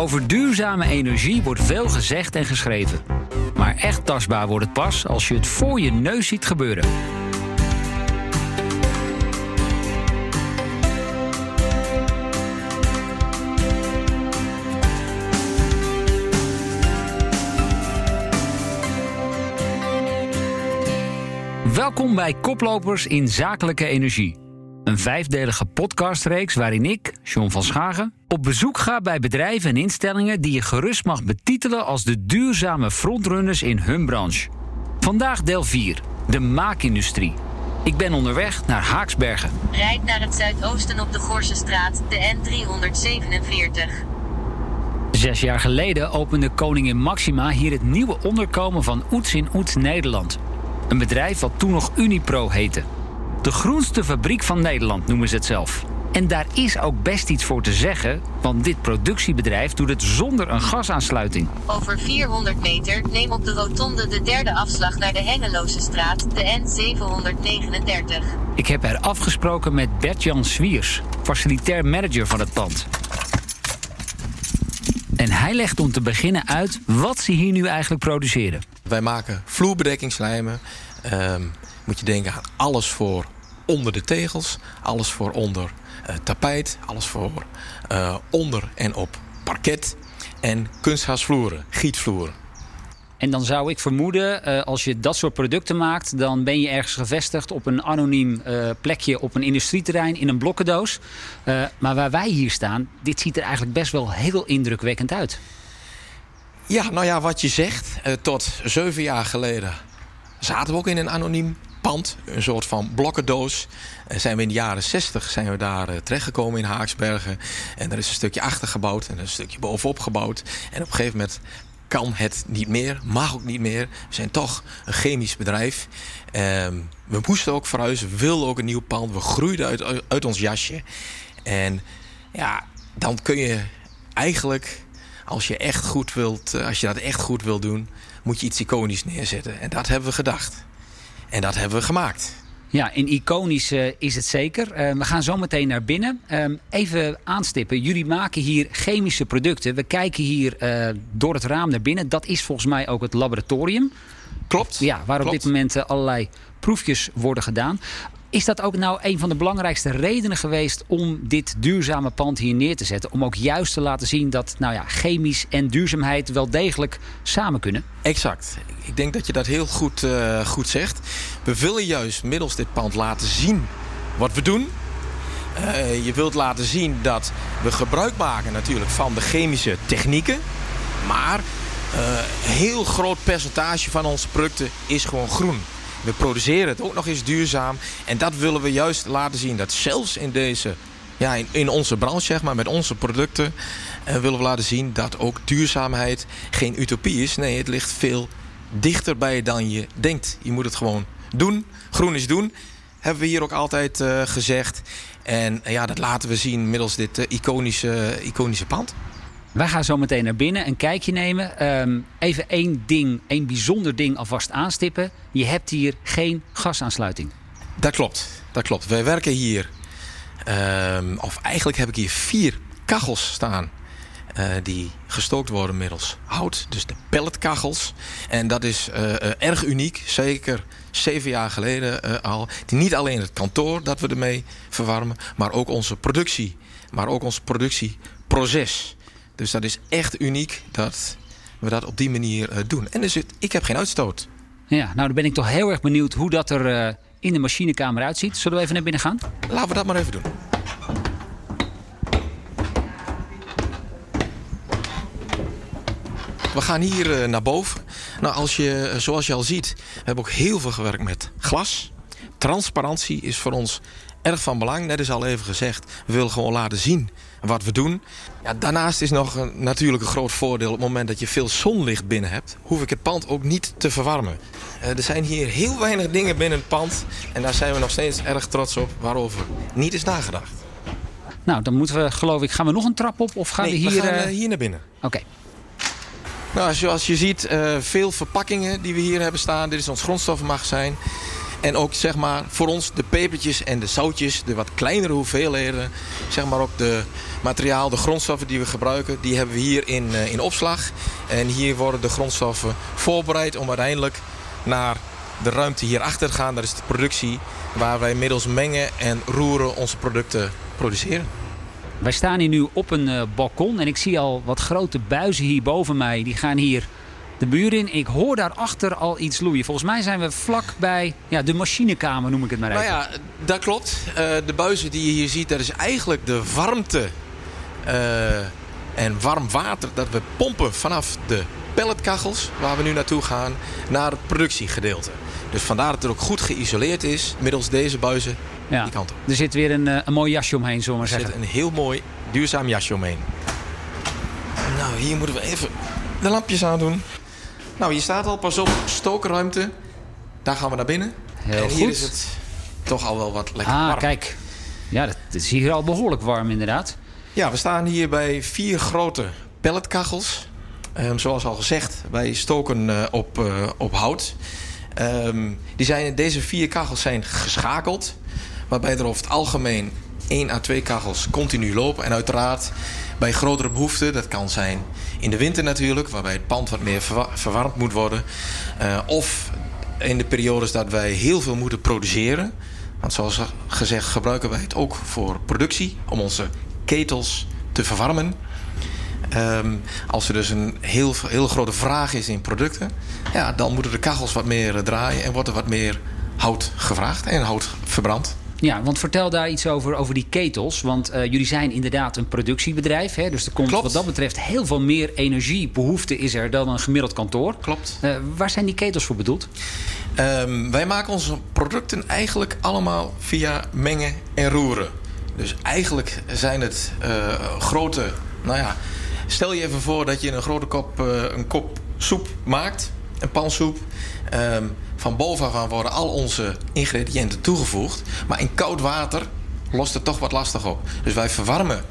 Over duurzame energie wordt veel gezegd en geschreven. Maar echt tastbaar wordt het pas als je het voor je neus ziet gebeuren. Welkom bij Koplopers in Zakelijke Energie. Een vijfdelige podcastreeks waarin ik, John van Schagen, op bezoek ga bij bedrijven en instellingen die je gerust mag betitelen als de duurzame frontrunners in hun branche. Vandaag deel 4, de maakindustrie. Ik ben onderweg naar Haaksbergen. Rijd naar het zuidoosten op de Gorsenstraat, de N347. Zes jaar geleden opende koningin Maxima hier het nieuwe onderkomen van Oets in Oets Nederland. Een bedrijf wat toen nog Unipro heette. De groenste fabriek van Nederland noemen ze het zelf. En daar is ook best iets voor te zeggen, want dit productiebedrijf doet het zonder een gasaansluiting. Over 400 meter neem op de rotonde de derde afslag naar de Hengeloze straat, de N739. Ik heb er afgesproken met Bert-Jan Swiers, facilitair manager van het pand. En hij legt om te beginnen uit wat ze hier nu eigenlijk produceren. Wij maken vloerbedekkingslijmen. Ehm, moet je denken aan alles voor onder de tegels, alles voor onder uh, tapijt, alles voor uh, onder en op parket en kunstgasvloeren, gietvloeren. En dan zou ik vermoeden, uh, als je dat soort producten maakt, dan ben je ergens gevestigd op een anoniem plekje op een industrieterrein in een blokkendoos. maar waar wij hier staan, dit ziet er eigenlijk best wel heel indrukwekkend uit. Ja, nou ja, wat je zegt, tot zeven jaar geleden zaten we ook in een anoniem pand. Een soort van blokkendoos. En zijn we in de jaren 60 zijn we daar uh, terechtgekomen in Haaksbergen. En er is een stukje achter gebouwd en een stukje bovenop gebouwd. En op een gegeven moment kan het niet meer, mag ook niet meer. We zijn toch een chemisch bedrijf. Ehm, we moesten ook verhuizen, we wilden ook een nieuw pand. We groeiden uit, uit ons jasje. En ja, dan kun je eigenlijk, als je echt goed wilt, eh, als je dat echt goed wilt doen, moet je iets iconisch neerzetten. En dat hebben we gedacht. En dat hebben we gemaakt. Ja, in iconisch uh, is het zeker. Uh, we gaan zo meteen naar binnen. Uh, even aanstippen. Jullie maken hier chemische producten. We kijken hier door het raam naar binnen. Dat is volgens mij ook het laboratorium. Klopt. Ja, waar Klopt. op dit moment allerlei proefjes worden gedaan. Is dat ook nou een van de belangrijkste redenen geweest om dit duurzame pand hier neer te zetten? Om ook juist te laten zien dat nou ja, chemisch en duurzaamheid wel degelijk samen kunnen? Exact. Ik denk dat je dat heel goed, uh, goed zegt. We willen juist middels dit pand laten zien wat we doen. Uh, je wilt laten zien dat we gebruik maken natuurlijk van de chemische technieken. Maar uh, een heel groot percentage van onze producten is gewoon groen. We produceren het ook nog eens duurzaam. En dat willen we juist laten zien. Dat zelfs in deze, ja, in, in onze branche, zeg maar, met onze producten, uh, willen we laten zien dat ook duurzaamheid geen utopie is. Nee, het ligt veel dichterbij dan je denkt. Je moet het gewoon doen. Groen is doen. Hebben we hier ook altijd uh, gezegd. En ja, dat laten we zien middels dit uh, iconische, iconische pand. Wij gaan zo meteen naar binnen een kijkje nemen. Um, even één ding, één bijzonder ding alvast aanstippen. Je hebt hier geen gasaansluiting. Dat klopt, dat klopt. Wij werken hier, um, of eigenlijk heb ik hier vier kachels staan. Uh, die gestookt worden middels hout, dus de pelletkachels. En dat is uh, uh, erg uniek, zeker zeven jaar geleden al. Niet alleen het kantoor dat we ermee verwarmen, maar ook onze productie. Maar ook ons productieproces. Dus dat is echt uniek dat we dat op die manier uh, doen. En dus het, ik heb geen uitstoot. Ja, nou dan ben ik toch heel erg benieuwd hoe dat er uh, in de machinekamer uitziet. Zullen we even naar binnen gaan? Laten we dat maar even doen. We gaan hier uh, naar boven. Nou, als je, zoals je al ziet, we hebben ook heel veel gewerkt met glas. Transparantie is voor ons erg van belang. Net is al even gezegd, we willen gewoon laten zien wat we doen. Ja, daarnaast is nog een, natuurlijk een groot voordeel... op het moment dat je veel zonlicht binnen hebt... hoef ik het pand ook niet te verwarmen. Uh, er zijn hier heel weinig dingen binnen het pand... en daar zijn we nog steeds erg trots op... waarover niet is nagedacht. Nou, dan moeten we, geloof ik... gaan we nog een trap op of gaan nee, we hier... we gaan, uh, hier naar binnen. Oké. Okay. Nou, zoals je ziet, uh, veel verpakkingen die we hier hebben staan. Dit is ons grondstoffenmagazijn. En ook zeg maar voor ons de pepertjes en de zoutjes, de wat kleinere hoeveelheden. Zeg maar ook de materiaal, de grondstoffen die we gebruiken, die hebben we hier in, uh, in opslag. En hier worden de grondstoffen voorbereid om uiteindelijk naar de ruimte hierachter te gaan. Dat is de productie waar wij middels mengen en roeren onze producten produceren. Wij staan hier nu op een uh, balkon en ik zie al wat grote buizen hier boven mij. Die gaan hier de buur in. Ik hoor daarachter al iets loeien. Volgens mij zijn we vlak bij ja, de machinekamer, noem ik het maar even. Nou ja, dat klopt. Uh, de buizen die je hier ziet, dat is eigenlijk de warmte uh, en warm water dat we pompen vanaf de pelletkachels, waar we nu naartoe gaan, naar het productiegedeelte. Dus vandaar dat het ook goed geïsoleerd is middels deze buizen ja. die kant op. Er zit weer een, een mooi jasje omheen, zullen we maar zeggen. Er zit een heel mooi duurzaam jasje omheen. Nou, hier moeten we even de lampjes aandoen. Nou, hier staat al, pas op, stookruimte. Daar gaan we naar binnen. Heel en goed. hier is het toch al wel wat lekker ah, warm. kijk. Ja, dat het is hier al behoorlijk warm inderdaad. Ja, we staan hier bij vier grote pelletkachels. Um, zoals al gezegd, wij stoken uh, op, uh, op hout. Um, die zijn, deze vier kachels zijn geschakeld. Waarbij er over het algemeen één à twee kachels continu lopen. En uiteraard bij grotere behoeften, dat kan zijn in de winter natuurlijk, waarbij het pand wat meer verwa verwarmd moet worden. Uh, of in de periodes dat wij heel veel moeten produceren. Want zoals gezegd gebruiken wij het ook voor productie, om onze ketels te verwarmen. Um, als er dus een heel, heel grote vraag is in producten, ja, dan moeten de kachels wat meer draaien en wordt er wat meer hout gevraagd en hout verbrand. Ja, want vertel daar iets over, over die ketels. Want uh, jullie zijn inderdaad een productiebedrijf. Hè? Dus er komt Klopt. wat dat betreft heel veel meer energiebehoefte is er dan een gemiddeld kantoor. Klopt. Uh, waar zijn die ketels voor bedoeld? Um, wij maken onze producten eigenlijk allemaal via mengen en roeren. Dus eigenlijk zijn het uh, grote... Nou ja, stel je even voor dat je een grote kop, een kop soep maakt. Een pansoep. Um, van bovenaf worden al onze ingrediënten toegevoegd. Maar in koud water lost het toch wat lastig op. Dus wij verwarmen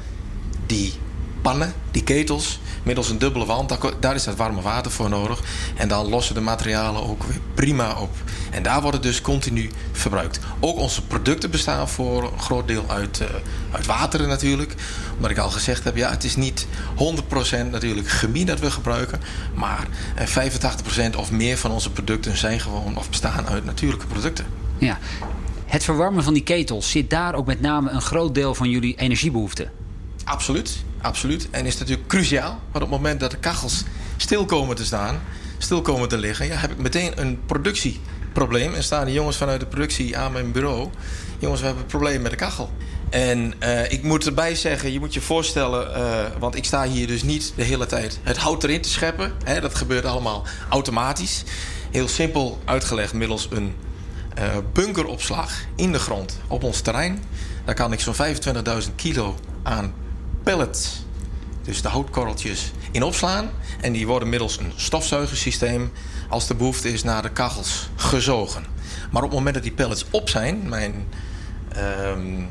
die pannen, die ketels, middels een dubbele wand. Daar is dat warme water voor nodig. En dan lossen de materialen ook weer prima op. En daar wordt het dus continu verbruikt. Ook onze producten bestaan voor een groot deel uit, uh, uit wateren natuurlijk. Omdat ik al gezegd heb, ja, het is niet 100% natuurlijk chemie dat we gebruiken. Maar uh, 85% of meer van onze producten zijn gewoon of bestaan uit natuurlijke producten. Ja. Het verwarmen van die ketels, zit daar ook met name een groot deel van jullie energiebehoeften? Absoluut, absoluut. En is natuurlijk cruciaal. Want op het moment dat de kachels stil komen te staan, stil komen te liggen, ja, heb ik meteen een productieprobleem. En staan de jongens vanuit de productie aan mijn bureau. Jongens, we hebben een probleem met de kachel. En uh, ik moet erbij zeggen, je moet je voorstellen, uh, want ik sta hier dus niet de hele tijd het hout erin te scheppen. Hè, dat gebeurt allemaal automatisch. Heel simpel uitgelegd middels een uh, bunkeropslag in de grond op ons terrein. Daar kan ik zo'n 25.000 kilo aan pellets, dus de houtkorreltjes, in opslaan. En die worden middels een stofzuigersysteem, als de behoefte is, naar de kachels gezogen. Maar op het moment dat die pellets op zijn, mijn. Um,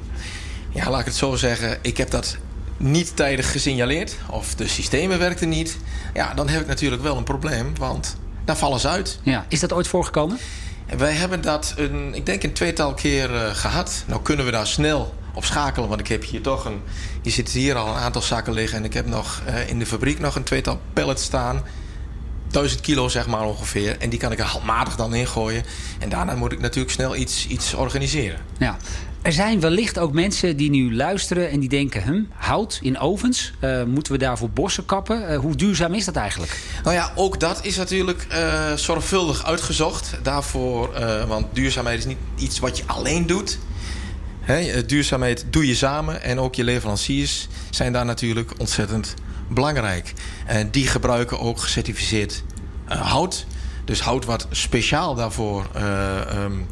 ja, laat ik het zo zeggen, ik heb dat niet tijdig gesignaleerd, of de systemen werkten niet. Ja, dan heb ik natuurlijk wel een probleem, want dan vallen ze uit. Ja, is dat ooit voorgekomen? Wij hebben dat, een, ik denk, een tweetal keer uh, gehad. Nou kunnen we daar snel op schakelen. Want ik heb hier toch een. Je zit hier al een aantal zakken liggen. En ik heb nog uh, in de fabriek nog een tweetal pallets staan. 1000 kilo zeg maar ongeveer. En die kan ik er handmatig dan ingooien. En daarna moet ik natuurlijk snel iets, iets organiseren. Ja. Er zijn wellicht ook mensen die nu luisteren en die denken: hm, hout in ovens, uh, moeten we daarvoor bossen kappen? Uh, hoe duurzaam is dat eigenlijk? Nou ja, ook dat is natuurlijk uh, zorgvuldig uitgezocht. Daarvoor, want duurzaamheid is niet iets wat je alleen doet. He, duurzaamheid doe je samen en ook je leveranciers zijn daar natuurlijk ontzettend belangrijk. En die gebruiken ook gecertificeerd uh, hout. Dus hout wat speciaal daarvoor um,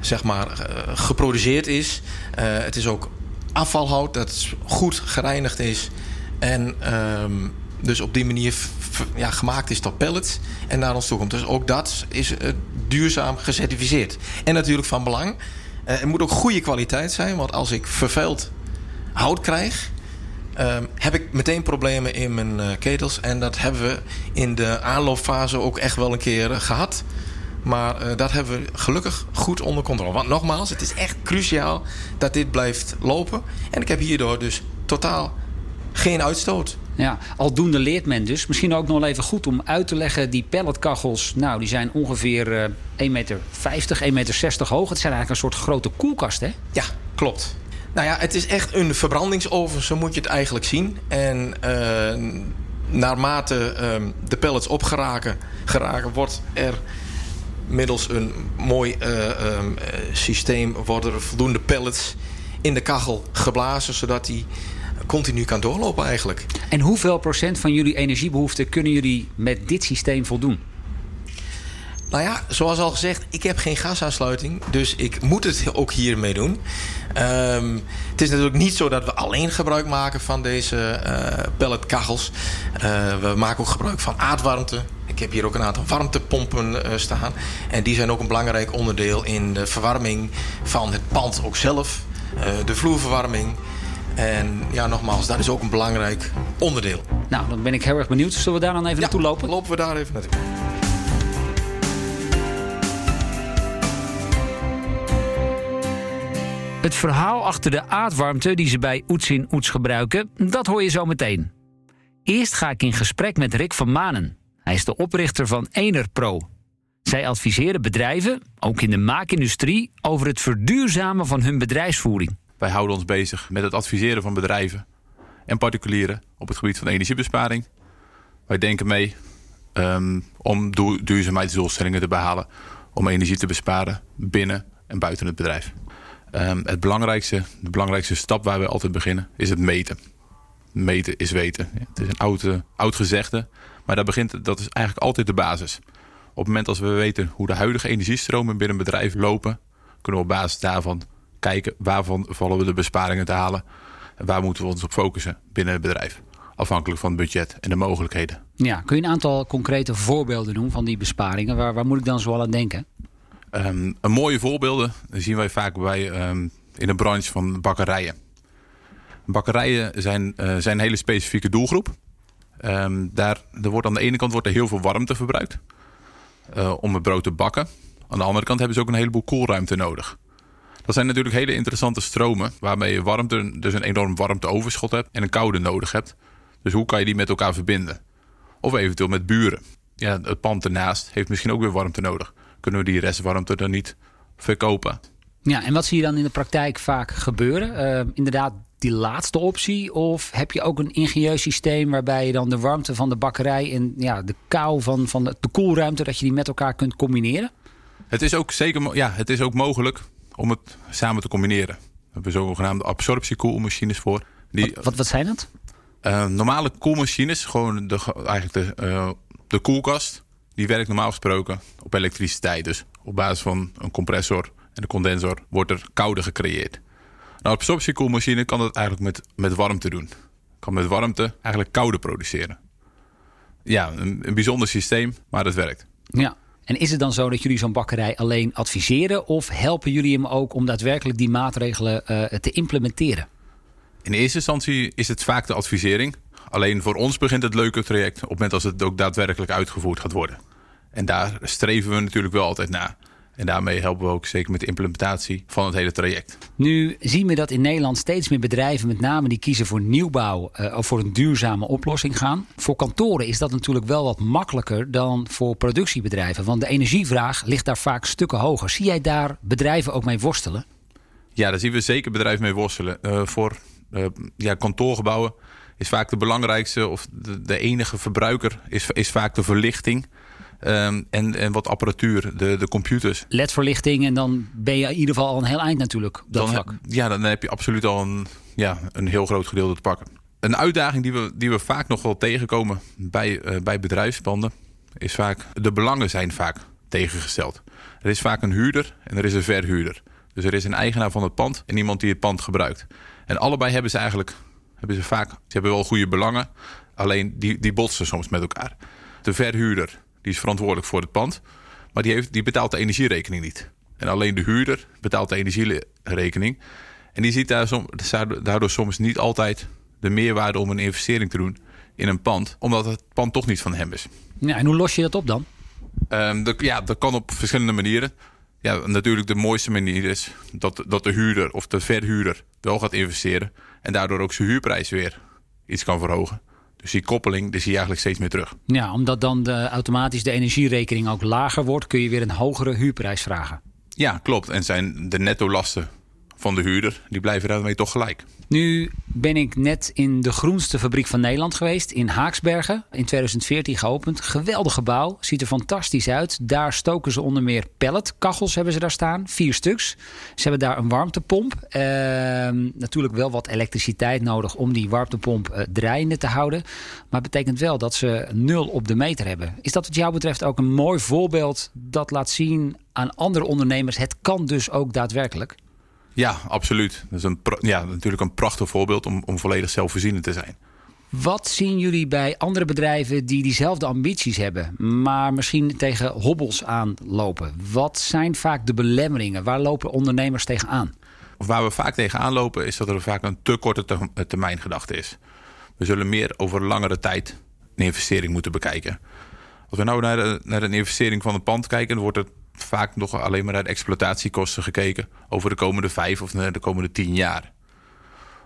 zeg maar, geproduceerd is. het is ook afvalhout dat goed gereinigd is. En um, dus op die manier ja, gemaakt is tot pellets en naar ons toe komt. Dus ook dat is duurzaam gecertificeerd. En natuurlijk van belang. Uh, het moet ook goede kwaliteit zijn, want als ik vervuild hout krijg, uh, heb ik meteen problemen in mijn uh, ketels. En dat hebben we in de aanloopfase ook echt wel een keer gehad. Maar dat hebben we gelukkig goed onder controle. Want nogmaals, het is echt cruciaal dat dit blijft lopen. En ik heb hierdoor dus totaal geen uitstoot. Ja, aldoende leert men dus. Misschien ook nog even goed om uit te leggen. Die pelletkachels, nou, die zijn ongeveer uh, 1,50 meter, 1,60 meter hoog. Het zijn eigenlijk een soort grote koelkast, hè? Ja, klopt. Nou ja, het is echt een verbrandingsoven, zo moet je het eigenlijk zien. En uh, naarmate uh, de pellets opgeraken, geraken, wordt er middels een mooi uh, systeem... worden er voldoende pellets in de kachel geblazen... zodat die continu kan doorlopen eigenlijk. En hoeveel procent van jullie energiebehoeften kunnen jullie met dit systeem voldoen? Nou ja, zoals al gezegd, ik heb geen gasaansluiting. Dus ik moet het ook hiermee doen. Um, het is natuurlijk niet zo dat we alleen gebruik maken van deze uh, pelletkachels. Uh, we maken ook gebruik van aardwarmte. Ik heb hier ook een aantal warmtepompen uh, staan. En die zijn ook een belangrijk onderdeel in de verwarming van het pand ook zelf. de vloerverwarming. En ja, nogmaals, dat is ook een belangrijk onderdeel. Nou, dan ben ik heel erg benieuwd. Zullen we daar dan even naartoe lopen? lopen we daar even naartoe. Het verhaal achter de aardwarmte die ze bij Oets in Oets gebruiken, dat hoor je zo meteen. Eerst ga ik in gesprek met Rick van Manen. Hij is de oprichter van Enerpro. Zij adviseren bedrijven, ook in de maakindustrie, over het verduurzamen van hun bedrijfsvoering. Wij houden ons bezig met het adviseren van bedrijven en particulieren op het gebied van energiebesparing. Wij denken mee um, om duurzaamheidsdoelstellingen te behalen, om energie te besparen binnen en buiten het bedrijf. Um, het belangrijkste, de belangrijkste stap waar we altijd beginnen is het meten. Meten is weten. Het is een oud, uh, oud gezegde, maar dat, begint, dat is eigenlijk altijd de basis. Op het moment als we weten hoe de huidige energiestromen binnen een bedrijf lopen, kunnen we op basis daarvan kijken waarvan vallen we de besparingen te halen. En waar moeten we ons op focussen binnen het bedrijf. Afhankelijk van het budget en de mogelijkheden. Ja, kun je een aantal concrete voorbeelden noemen van die besparingen? Waar, waar moet ik dan zoal aan denken? Um, een mooie voorbeelden zien wij vaak bij, um, in de branche van bakkerijen. Bakkerijen zijn, uh, zijn een hele specifieke doelgroep. Um, daar, er wordt aan de ene kant wordt er heel veel warmte verbruikt uh, om het brood te bakken. Aan de andere kant hebben ze ook een heleboel koelruimte nodig. Dat zijn natuurlijk hele interessante stromen waarmee je warmte, dus een enorm warmteoverschot hebt en een koude nodig hebt. Dus hoe kan je die met elkaar verbinden? Of eventueel met buren. Ja, het pand ernaast heeft misschien ook weer warmte nodig. Kunnen we die restwarmte dan niet verkopen? Ja, en wat zie je dan in de praktijk vaak gebeuren? Uh, inderdaad, die laatste optie? Of heb je ook een ingenieus systeem waarbij je dan de warmte van de bakkerij en ja, de kou van, van de, de koelruimte, dat je die met elkaar kunt combineren? Het is ook zeker ja, het is ook mogelijk om het samen te combineren. We hebben zogenaamde absorptiekoelmachines voor. Die, wat, wat, wat zijn dat? Uh, normale koelmachines, gewoon de, eigenlijk de, uh, de koelkast, die werkt normaal gesproken op elektriciteit. Dus op basis van een compressor en een condensor wordt er koude gecreëerd. Nou, absorptiekoelmachine kan dat eigenlijk met, met warmte doen. Kan met warmte eigenlijk koude produceren. Ja, een, een bijzonder systeem, maar het werkt. Ja, en is het dan zo dat jullie zo'n bakkerij alleen adviseren of helpen jullie hem ook om daadwerkelijk die maatregelen uh, te implementeren? In eerste instantie is het vaak de advisering. Alleen voor ons begint het leuke traject op het moment als het ook daadwerkelijk uitgevoerd gaat worden. En daar streven we natuurlijk wel altijd naar. En daarmee helpen we ook zeker met de implementatie van het hele traject. Nu zien we dat in Nederland steeds meer bedrijven, met name die kiezen voor nieuwbouw uh, of voor een duurzame oplossing gaan. Voor kantoren is dat natuurlijk wel wat makkelijker dan voor productiebedrijven. Want de energievraag ligt daar vaak stukken hoger. Zie jij daar bedrijven ook mee worstelen? Ja, daar zien we zeker bedrijven mee worstelen. Uh, voor uh, ja, kantoorgebouwen is vaak de belangrijkste of de, de enige verbruiker is, is vaak de verlichting. Um, en, en wat apparatuur, de, de computers. LED-verlichting en dan ben je in ieder geval al een heel eind natuurlijk op dat dan, vlak. Ja, dan heb je absoluut al een, ja, een heel groot gedeelte te pakken. Een uitdaging die we, die we vaak nog wel tegenkomen bij, uh, bij bedrijfspanden... is vaak, de belangen zijn vaak tegengesteld. Er is vaak een huurder en er is een verhuurder. Dus er is een eigenaar van het pand en iemand die het pand gebruikt. En allebei hebben ze eigenlijk hebben ze vaak... Ze hebben wel goede belangen, alleen die, die botsen soms met elkaar. De verhuurder die is verantwoordelijk voor het pand. Maar die, heeft, die betaalt de energierekening niet. En alleen de huurder betaalt de energierekening. En die ziet daar som, daardoor soms niet altijd de meerwaarde om een investering te doen in een pand. Omdat het pand toch niet van hem is. Ja, en hoe los je dat op dan? Ehm, dat, ja, dat kan op verschillende manieren. Ja, natuurlijk de mooiste manier is dat, dat de huurder of de verhuurder wel gaat investeren. En daardoor ook zijn huurprijs weer iets kan verhogen. Dus die koppeling die zie je eigenlijk steeds meer terug. Ja, omdat dan de, automatisch de energierekening ook lager wordt, kun je weer een hogere huurprijs vragen. Ja, klopt. En zijn de netto lasten van de huurder, die blijven daarmee toch gelijk. Nu ben ik net in de groenste fabriek van Nederland geweest, in Haaksbergen. In 2014 geopend. Geweldig gebouw, ziet er fantastisch uit. Daar stoken ze onder meer pelletkachels hebben ze daar staan, vier stuks. Ze hebben daar een warmtepomp. Ehm, natuurlijk wel wat elektriciteit nodig om die warmtepomp uh, draaiende te houden. Maar het betekent wel dat ze nul op de meter hebben. Is dat wat jou betreft ook een mooi voorbeeld dat laat zien aan andere ondernemers? Het kan dus ook daadwerkelijk. Ja, absoluut. Dat is een, ja, natuurlijk een prachtig voorbeeld om, om volledig zelfvoorzienend te zijn. Wat zien jullie bij andere bedrijven die diezelfde ambities hebben, maar misschien tegen hobbels aanlopen? Wat zijn vaak de belemmeringen? Waar lopen ondernemers tegenaan? Of waar we vaak tegenaan lopen is dat er vaak een te korte termijn gedachte is. We zullen meer over langere tijd een investering moeten bekijken. Als we nou naar, de, naar een investering van een pand kijken, dan wordt het vaak nog alleen maar naar de exploitatiekosten gekeken over de komende vijf of de komende tien jaar.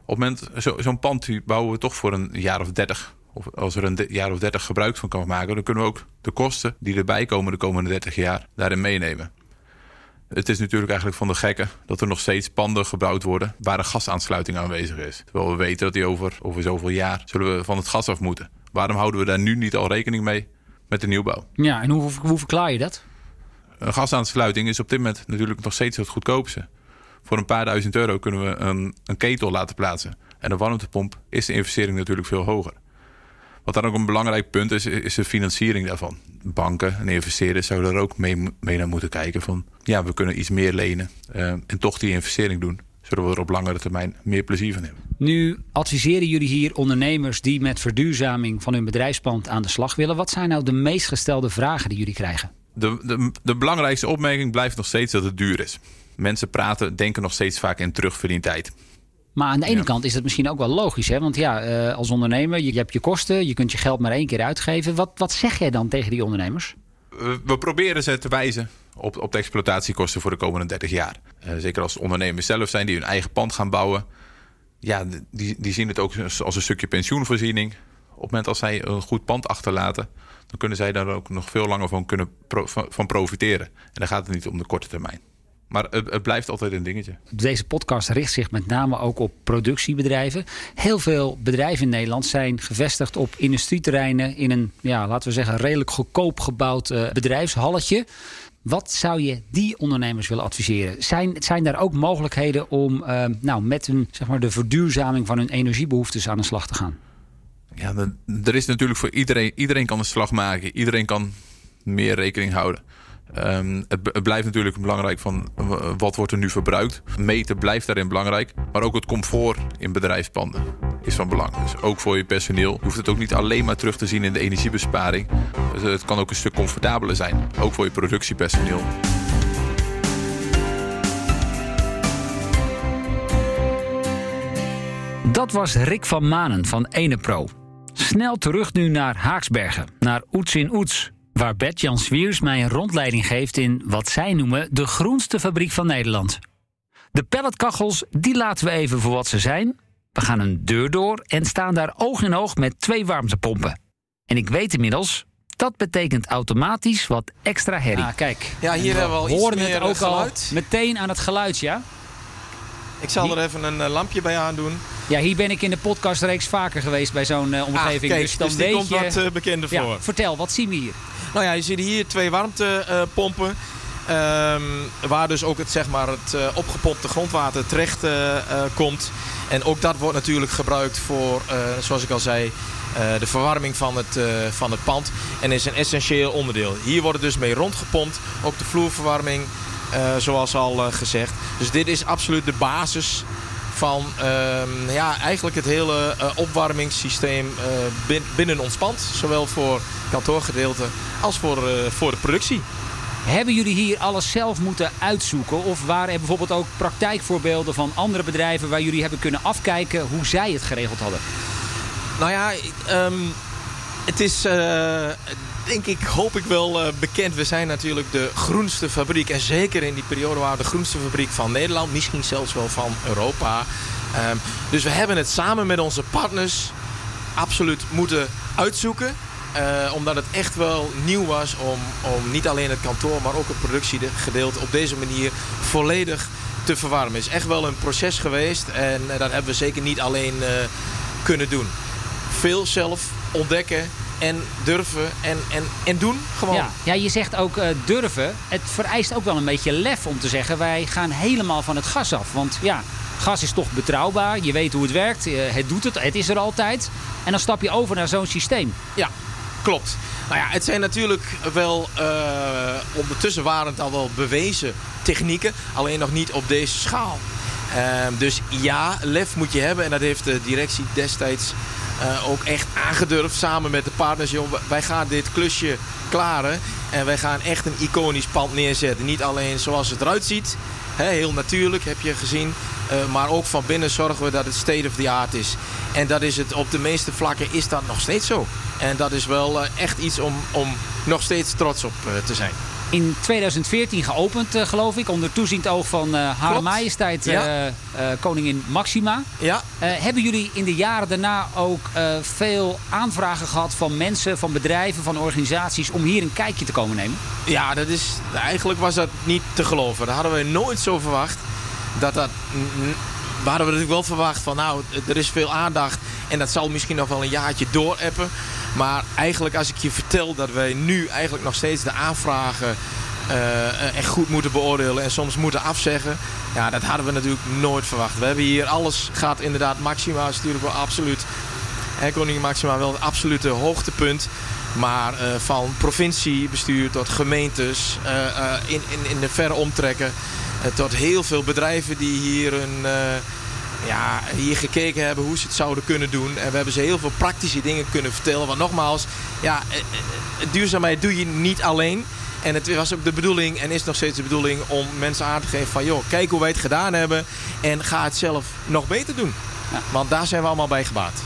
Op het moment, zo'n pand bouwen we toch voor een jaar of dertig. Of als er een jaar of dertig gebruik van kan maken, dan kunnen we ook de kosten die erbij komen de komende 30 jaar daarin meenemen. Het is natuurlijk eigenlijk van de gekke dat er nog steeds panden gebouwd worden waar een gasaansluiting aanwezig is. Terwijl we weten dat die over, over zoveel jaar zullen we van het gas af moeten. Waarom houden we daar nu niet al rekening mee met de nieuwbouw? Ja, en hoe, hoe verklaar je dat? Een gasaansluiting is op dit moment natuurlijk nog steeds het goedkoopste. Voor een paar duizend euro kunnen we een, een ketel laten plaatsen. En een warmtepomp is de investering natuurlijk veel hoger. Wat dan ook een belangrijk punt is, is de financiering daarvan. Banken en investeerders zouden er ook mee, mee naar moeten kijken van... ja, we kunnen iets meer lenen uh, en toch die investering doen zodat we er op langere termijn meer plezier van hebben. Nu adviseren jullie hier ondernemers die met verduurzaming van hun bedrijfspand aan de slag willen. Wat zijn nou de meest gestelde vragen die jullie krijgen? De, de, de belangrijkste opmerking blijft nog steeds dat het duur is. Mensen praten, denken nog steeds vaak in terugverdientijd. Maar aan de ene kant is het misschien ook wel logisch. Hè? Want ja, uh, als ondernemer, je, je, hebt je kosten. Je kunt je geld maar één keer uitgeven. Wat, wat zeg jij dan tegen die ondernemers? We, we proberen ze te wijzen op, op de exploitatiekosten voor de komende 30 jaar. Uh, zeker als ondernemers zelf zijn die hun eigen pand gaan bouwen. Ja, die, die zien het ook als een stukje pensioenvoorziening. Op het moment als zij een goed pand achterlaten dan kunnen zij daar ook nog veel langer van, kunnen van profiteren. En dan gaat het niet om de korte termijn. Maar het, blijft altijd een dingetje. Deze podcast richt zich met name ook op productiebedrijven. Heel veel bedrijven in Nederland zijn gevestigd op industrieterreinen in een, ja, laten we zeggen, redelijk goedkoop gebouwd uh, bedrijfshalletje. Wat zou je die ondernemers willen adviseren? Zijn, zijn daar ook mogelijkheden om uh, nou, met hun, zeg maar, de verduurzaming van hun energiebehoeftes aan de slag te gaan? Ja, er is natuurlijk voor iedereen, iedereen kan een slag maken. Iedereen kan meer rekening houden. Het, het, blijft natuurlijk belangrijk van wat wordt er nu verbruikt. Meten blijft daarin belangrijk. Maar ook het comfort in bedrijfspanden is van belang. Dus ook voor je personeel. Je hoeft het ook niet alleen maar terug te zien in de energiebesparing. Dus het kan ook een stuk comfortabeler zijn. Ook voor je productiepersoneel. Dat was Rick van Manen van Enepro. Snel terug nu naar Haaksbergen, naar Oets in Oets. Waar Bert-Jan Swiers mij een rondleiding geeft in wat zij noemen de groenste fabriek van Nederland. De pelletkachels, die laten we even voor wat ze zijn. We gaan een deur door en staan daar oog in oog met twee warmtepompen. En ik weet inmiddels, dat betekent automatisch wat extra herrie. Ah, kijk. Ja, hier hebben we al horen iets het ook geluid. al meteen aan het geluid, ja? Ik zal er even een uh, lampje bij aandoen. Ja, hier ben ik in de podcastreeks vaker geweest bij zo'n uh, omgeving. Ah, kijk, dus dan dus weet komt je... wat uh, bekender voor. Ja, vertel, wat zien we hier? Nou ja, je ziet hier twee warmtepompen. Um, waar dus ook het, zeg maar, het opgepompte grondwater terecht komt. En ook dat wordt natuurlijk gebruikt voor, zoals ik al zei, de verwarming van het, van het pand. En is een essentieel onderdeel. Hier wordt het dus mee rondgepompt. Ook de vloerverwarming, zoals al gezegd. Dus dit is absoluut de basis van uh, ja, eigenlijk het hele uh, opwarmingssysteem uh, binnen ons pand. Zowel voor kantoorgedeelte als voor, voor de productie. Hebben jullie hier alles zelf moeten uitzoeken? Of waren er bijvoorbeeld ook praktijkvoorbeelden van andere bedrijven... waar jullie hebben kunnen afkijken hoe zij het geregeld hadden? Nou ja, um, Het is, uh, denk ik, hoop ik wel uh, bekend. We zijn natuurlijk de groenste fabriek. En zeker in die periode waren we de groenste fabriek van Nederland. Misschien zelfs wel van Europa. Um, dus we hebben het samen met onze partners absoluut moeten uitzoeken. Uh, omdat het echt wel nieuw was om, om niet alleen het kantoor, maar ook het productiegedeelte op deze manier volledig te verwarmen. Het is echt wel een proces geweest en dat hebben we zeker niet alleen kunnen doen. Veel zelf ontdekken en durven en, en, en doen gewoon. Ja, ja je zegt ook durven. Het vereist ook wel een beetje lef om te zeggen wij gaan helemaal van het gas af. Want ja, gas is toch betrouwbaar. Je weet hoe het werkt. Het doet het. Het is er altijd. En dan stap je over naar zo'n systeem. Ja, Klopt. Nou ja, het zijn natuurlijk wel, uh, ondertussen waren het al wel bewezen technieken, alleen nog niet op deze schaal. Uh, dus ja, lef moet je hebben en dat heeft de directie destijds uh, ook echt aangedurfd samen met de partners. Joh, wij gaan dit klusje klaren en wij gaan echt een iconisch pand neerzetten. Niet alleen zoals het eruit ziet, hè, heel natuurlijk heb je gezien, uh, maar ook van binnen zorgen we dat het state of the art is. En dat is het op de meeste vlakken is dat nog steeds zo. En dat is wel uh, echt iets om, om nog steeds trots op te zijn. In 2014 geopend, uh, geloof ik, onder toeziend oog van Hare Majesteit ja. Koningin Maxima. Ja. hebben jullie in de jaren daarna ook veel aanvragen gehad van mensen, van bedrijven, van organisaties om hier een kijkje te komen nemen? Ja, dat is, eigenlijk was dat niet te geloven. Dat hadden we nooit zo verwacht. Dat dat we hadden we natuurlijk wel verwacht van nou, er is veel aandacht en dat zal misschien nog wel een jaartje doorappen. Maar eigenlijk als ik je vertel dat wij nu eigenlijk nog steeds de aanvragen uh, echt goed moeten beoordelen en soms moeten afzeggen. Ja, dat hadden we natuurlijk nooit verwacht. We hebben hier alles gaat inderdaad Maxima is natuurlijk wel absoluut. Hè, Koningin Maxima wel het absolute hoogtepunt. Maar uh, van provinciebestuur tot gemeentes uh, in, in, in de verre omtrekken. tot heel veel bedrijven die hier een ja, hier gekeken hebben hoe ze het zouden kunnen doen. En we hebben ze heel veel praktische dingen kunnen vertellen. Want nogmaals, ja, eh, eh, duurzaamheid doe je niet alleen. En het was ook de bedoeling en is nog steeds de bedoeling om mensen aan te geven van... joh, kijk hoe wij het gedaan hebben en ga het zelf nog beter doen. Ja. Want daar zijn we allemaal bij gebaat.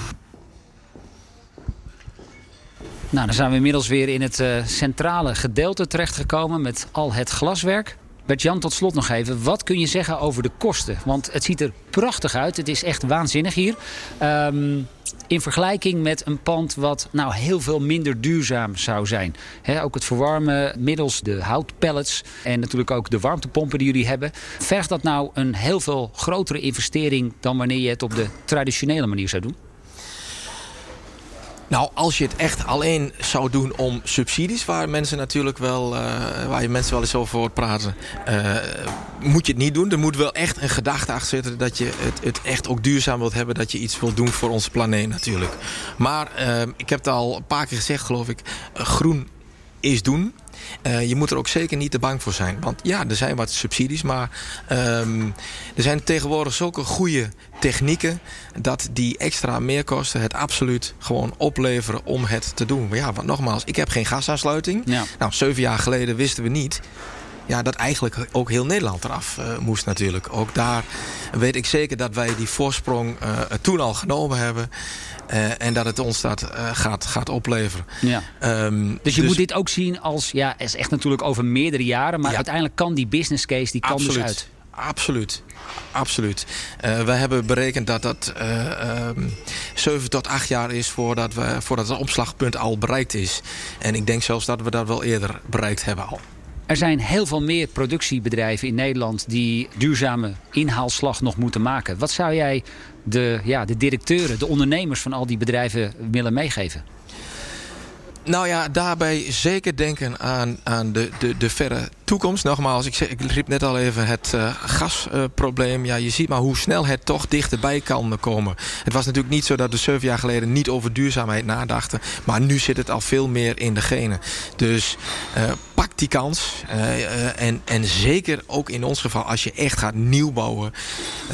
Nou, dan zijn we inmiddels weer in het uh, centrale gedeelte terechtgekomen met al het glaswerk. Bert-Jan, tot slot nog even. Wat kun je zeggen over de kosten? Want het ziet er prachtig uit. Het is echt waanzinnig hier. Um, in vergelijking met een pand wat nou heel veel minder duurzaam zou zijn. ook het verwarmen middels de houtpellets en natuurlijk ook de warmtepompen die jullie hebben. Vergt dat nou een heel veel grotere investering dan wanneer je het op de traditionele manier zou doen? Nou, als je het echt alleen zou doen om subsidies, waar mensen natuurlijk wel, uh, waar je mensen wel eens over hoort praten, uh, moet je het niet doen. Er moet wel echt een gedachte achter zitten dat je het, het echt ook duurzaam wilt hebben, dat je iets wilt doen voor onze planeet natuurlijk. Maar uh, ik heb het al een paar keer gezegd, geloof ik, groen is doen. Uh, je moet er ook zeker niet te bang voor zijn. Want ja, er zijn wat subsidies, maar um, er zijn tegenwoordig zulke goede technieken dat die extra meerkosten het absoluut gewoon opleveren om het te doen. Maar ja, want nogmaals, ik heb geen gasaansluiting. Ja. Nou, zeven jaar geleden wisten we niet ja, dat eigenlijk ook heel Nederland eraf uh, moest natuurlijk. Ook daar weet ik zeker dat wij die voorsprong uh, toen al genomen hebben. Uh, en dat het ons dat gaat, gaat opleveren. Ja. Um, dus je dus... moet dit ook zien als, ja, is echt natuurlijk over meerdere jaren. Maar ja. uiteindelijk kan die business case, die kan Absoluut. dus uit. Absoluut. Absoluut. Uh, we hebben berekend dat dat uh, um, 7 tot 8 jaar is voordat, we, voordat het opslagpunt al bereikt is. En ik denk zelfs dat we dat wel eerder bereikt hebben al. Er zijn heel veel meer productiebedrijven in Nederland die duurzame inhaalslag nog moeten maken. Wat zou jij de, ja, de directeuren, de ondernemers van al die bedrijven willen meegeven? Nou ja, daarbij zeker denken aan, aan de, de, de verre toekomst. Nogmaals, ik, ik riep net al even het uh, gasprobleem. Ja, je ziet maar hoe snel het toch dichterbij kan komen. Het was natuurlijk niet zo dat we zeven jaar geleden niet over duurzaamheid nadachten. Maar nu zit het al veel meer in de genen. Dus uh, pak die kans. Uh, en, en zeker ook in ons geval, als je echt gaat nieuw bouwen.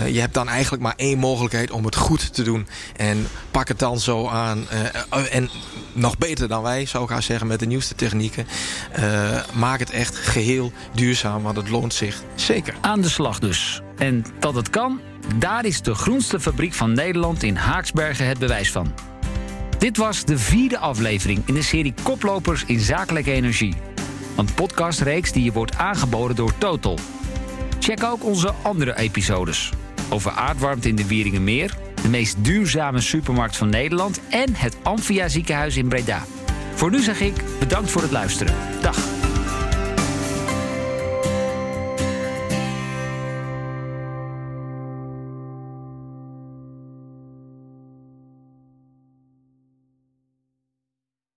je hebt dan eigenlijk maar één mogelijkheid om het goed te doen. En pak het dan zo aan. en nog beter dan wij, zou ik haar zeggen, met de nieuwste technieken. maak het echt geheel duurzaam, want het loont zich zeker. Aan de slag dus. En dat het kan, daar is de groenste fabriek van Nederland in Haaksbergen het bewijs van. Dit was de vierde aflevering in de serie Koplopers in Zakelijke Energie. Een podcastreeks die je wordt aangeboden door Total. Check ook onze andere episodes. Over aardwarmte in de Wieringenmeer, de meest duurzame supermarkt van Nederland en het Amphia ziekenhuis in Breda. Voor nu zeg ik bedankt voor het luisteren. Dag.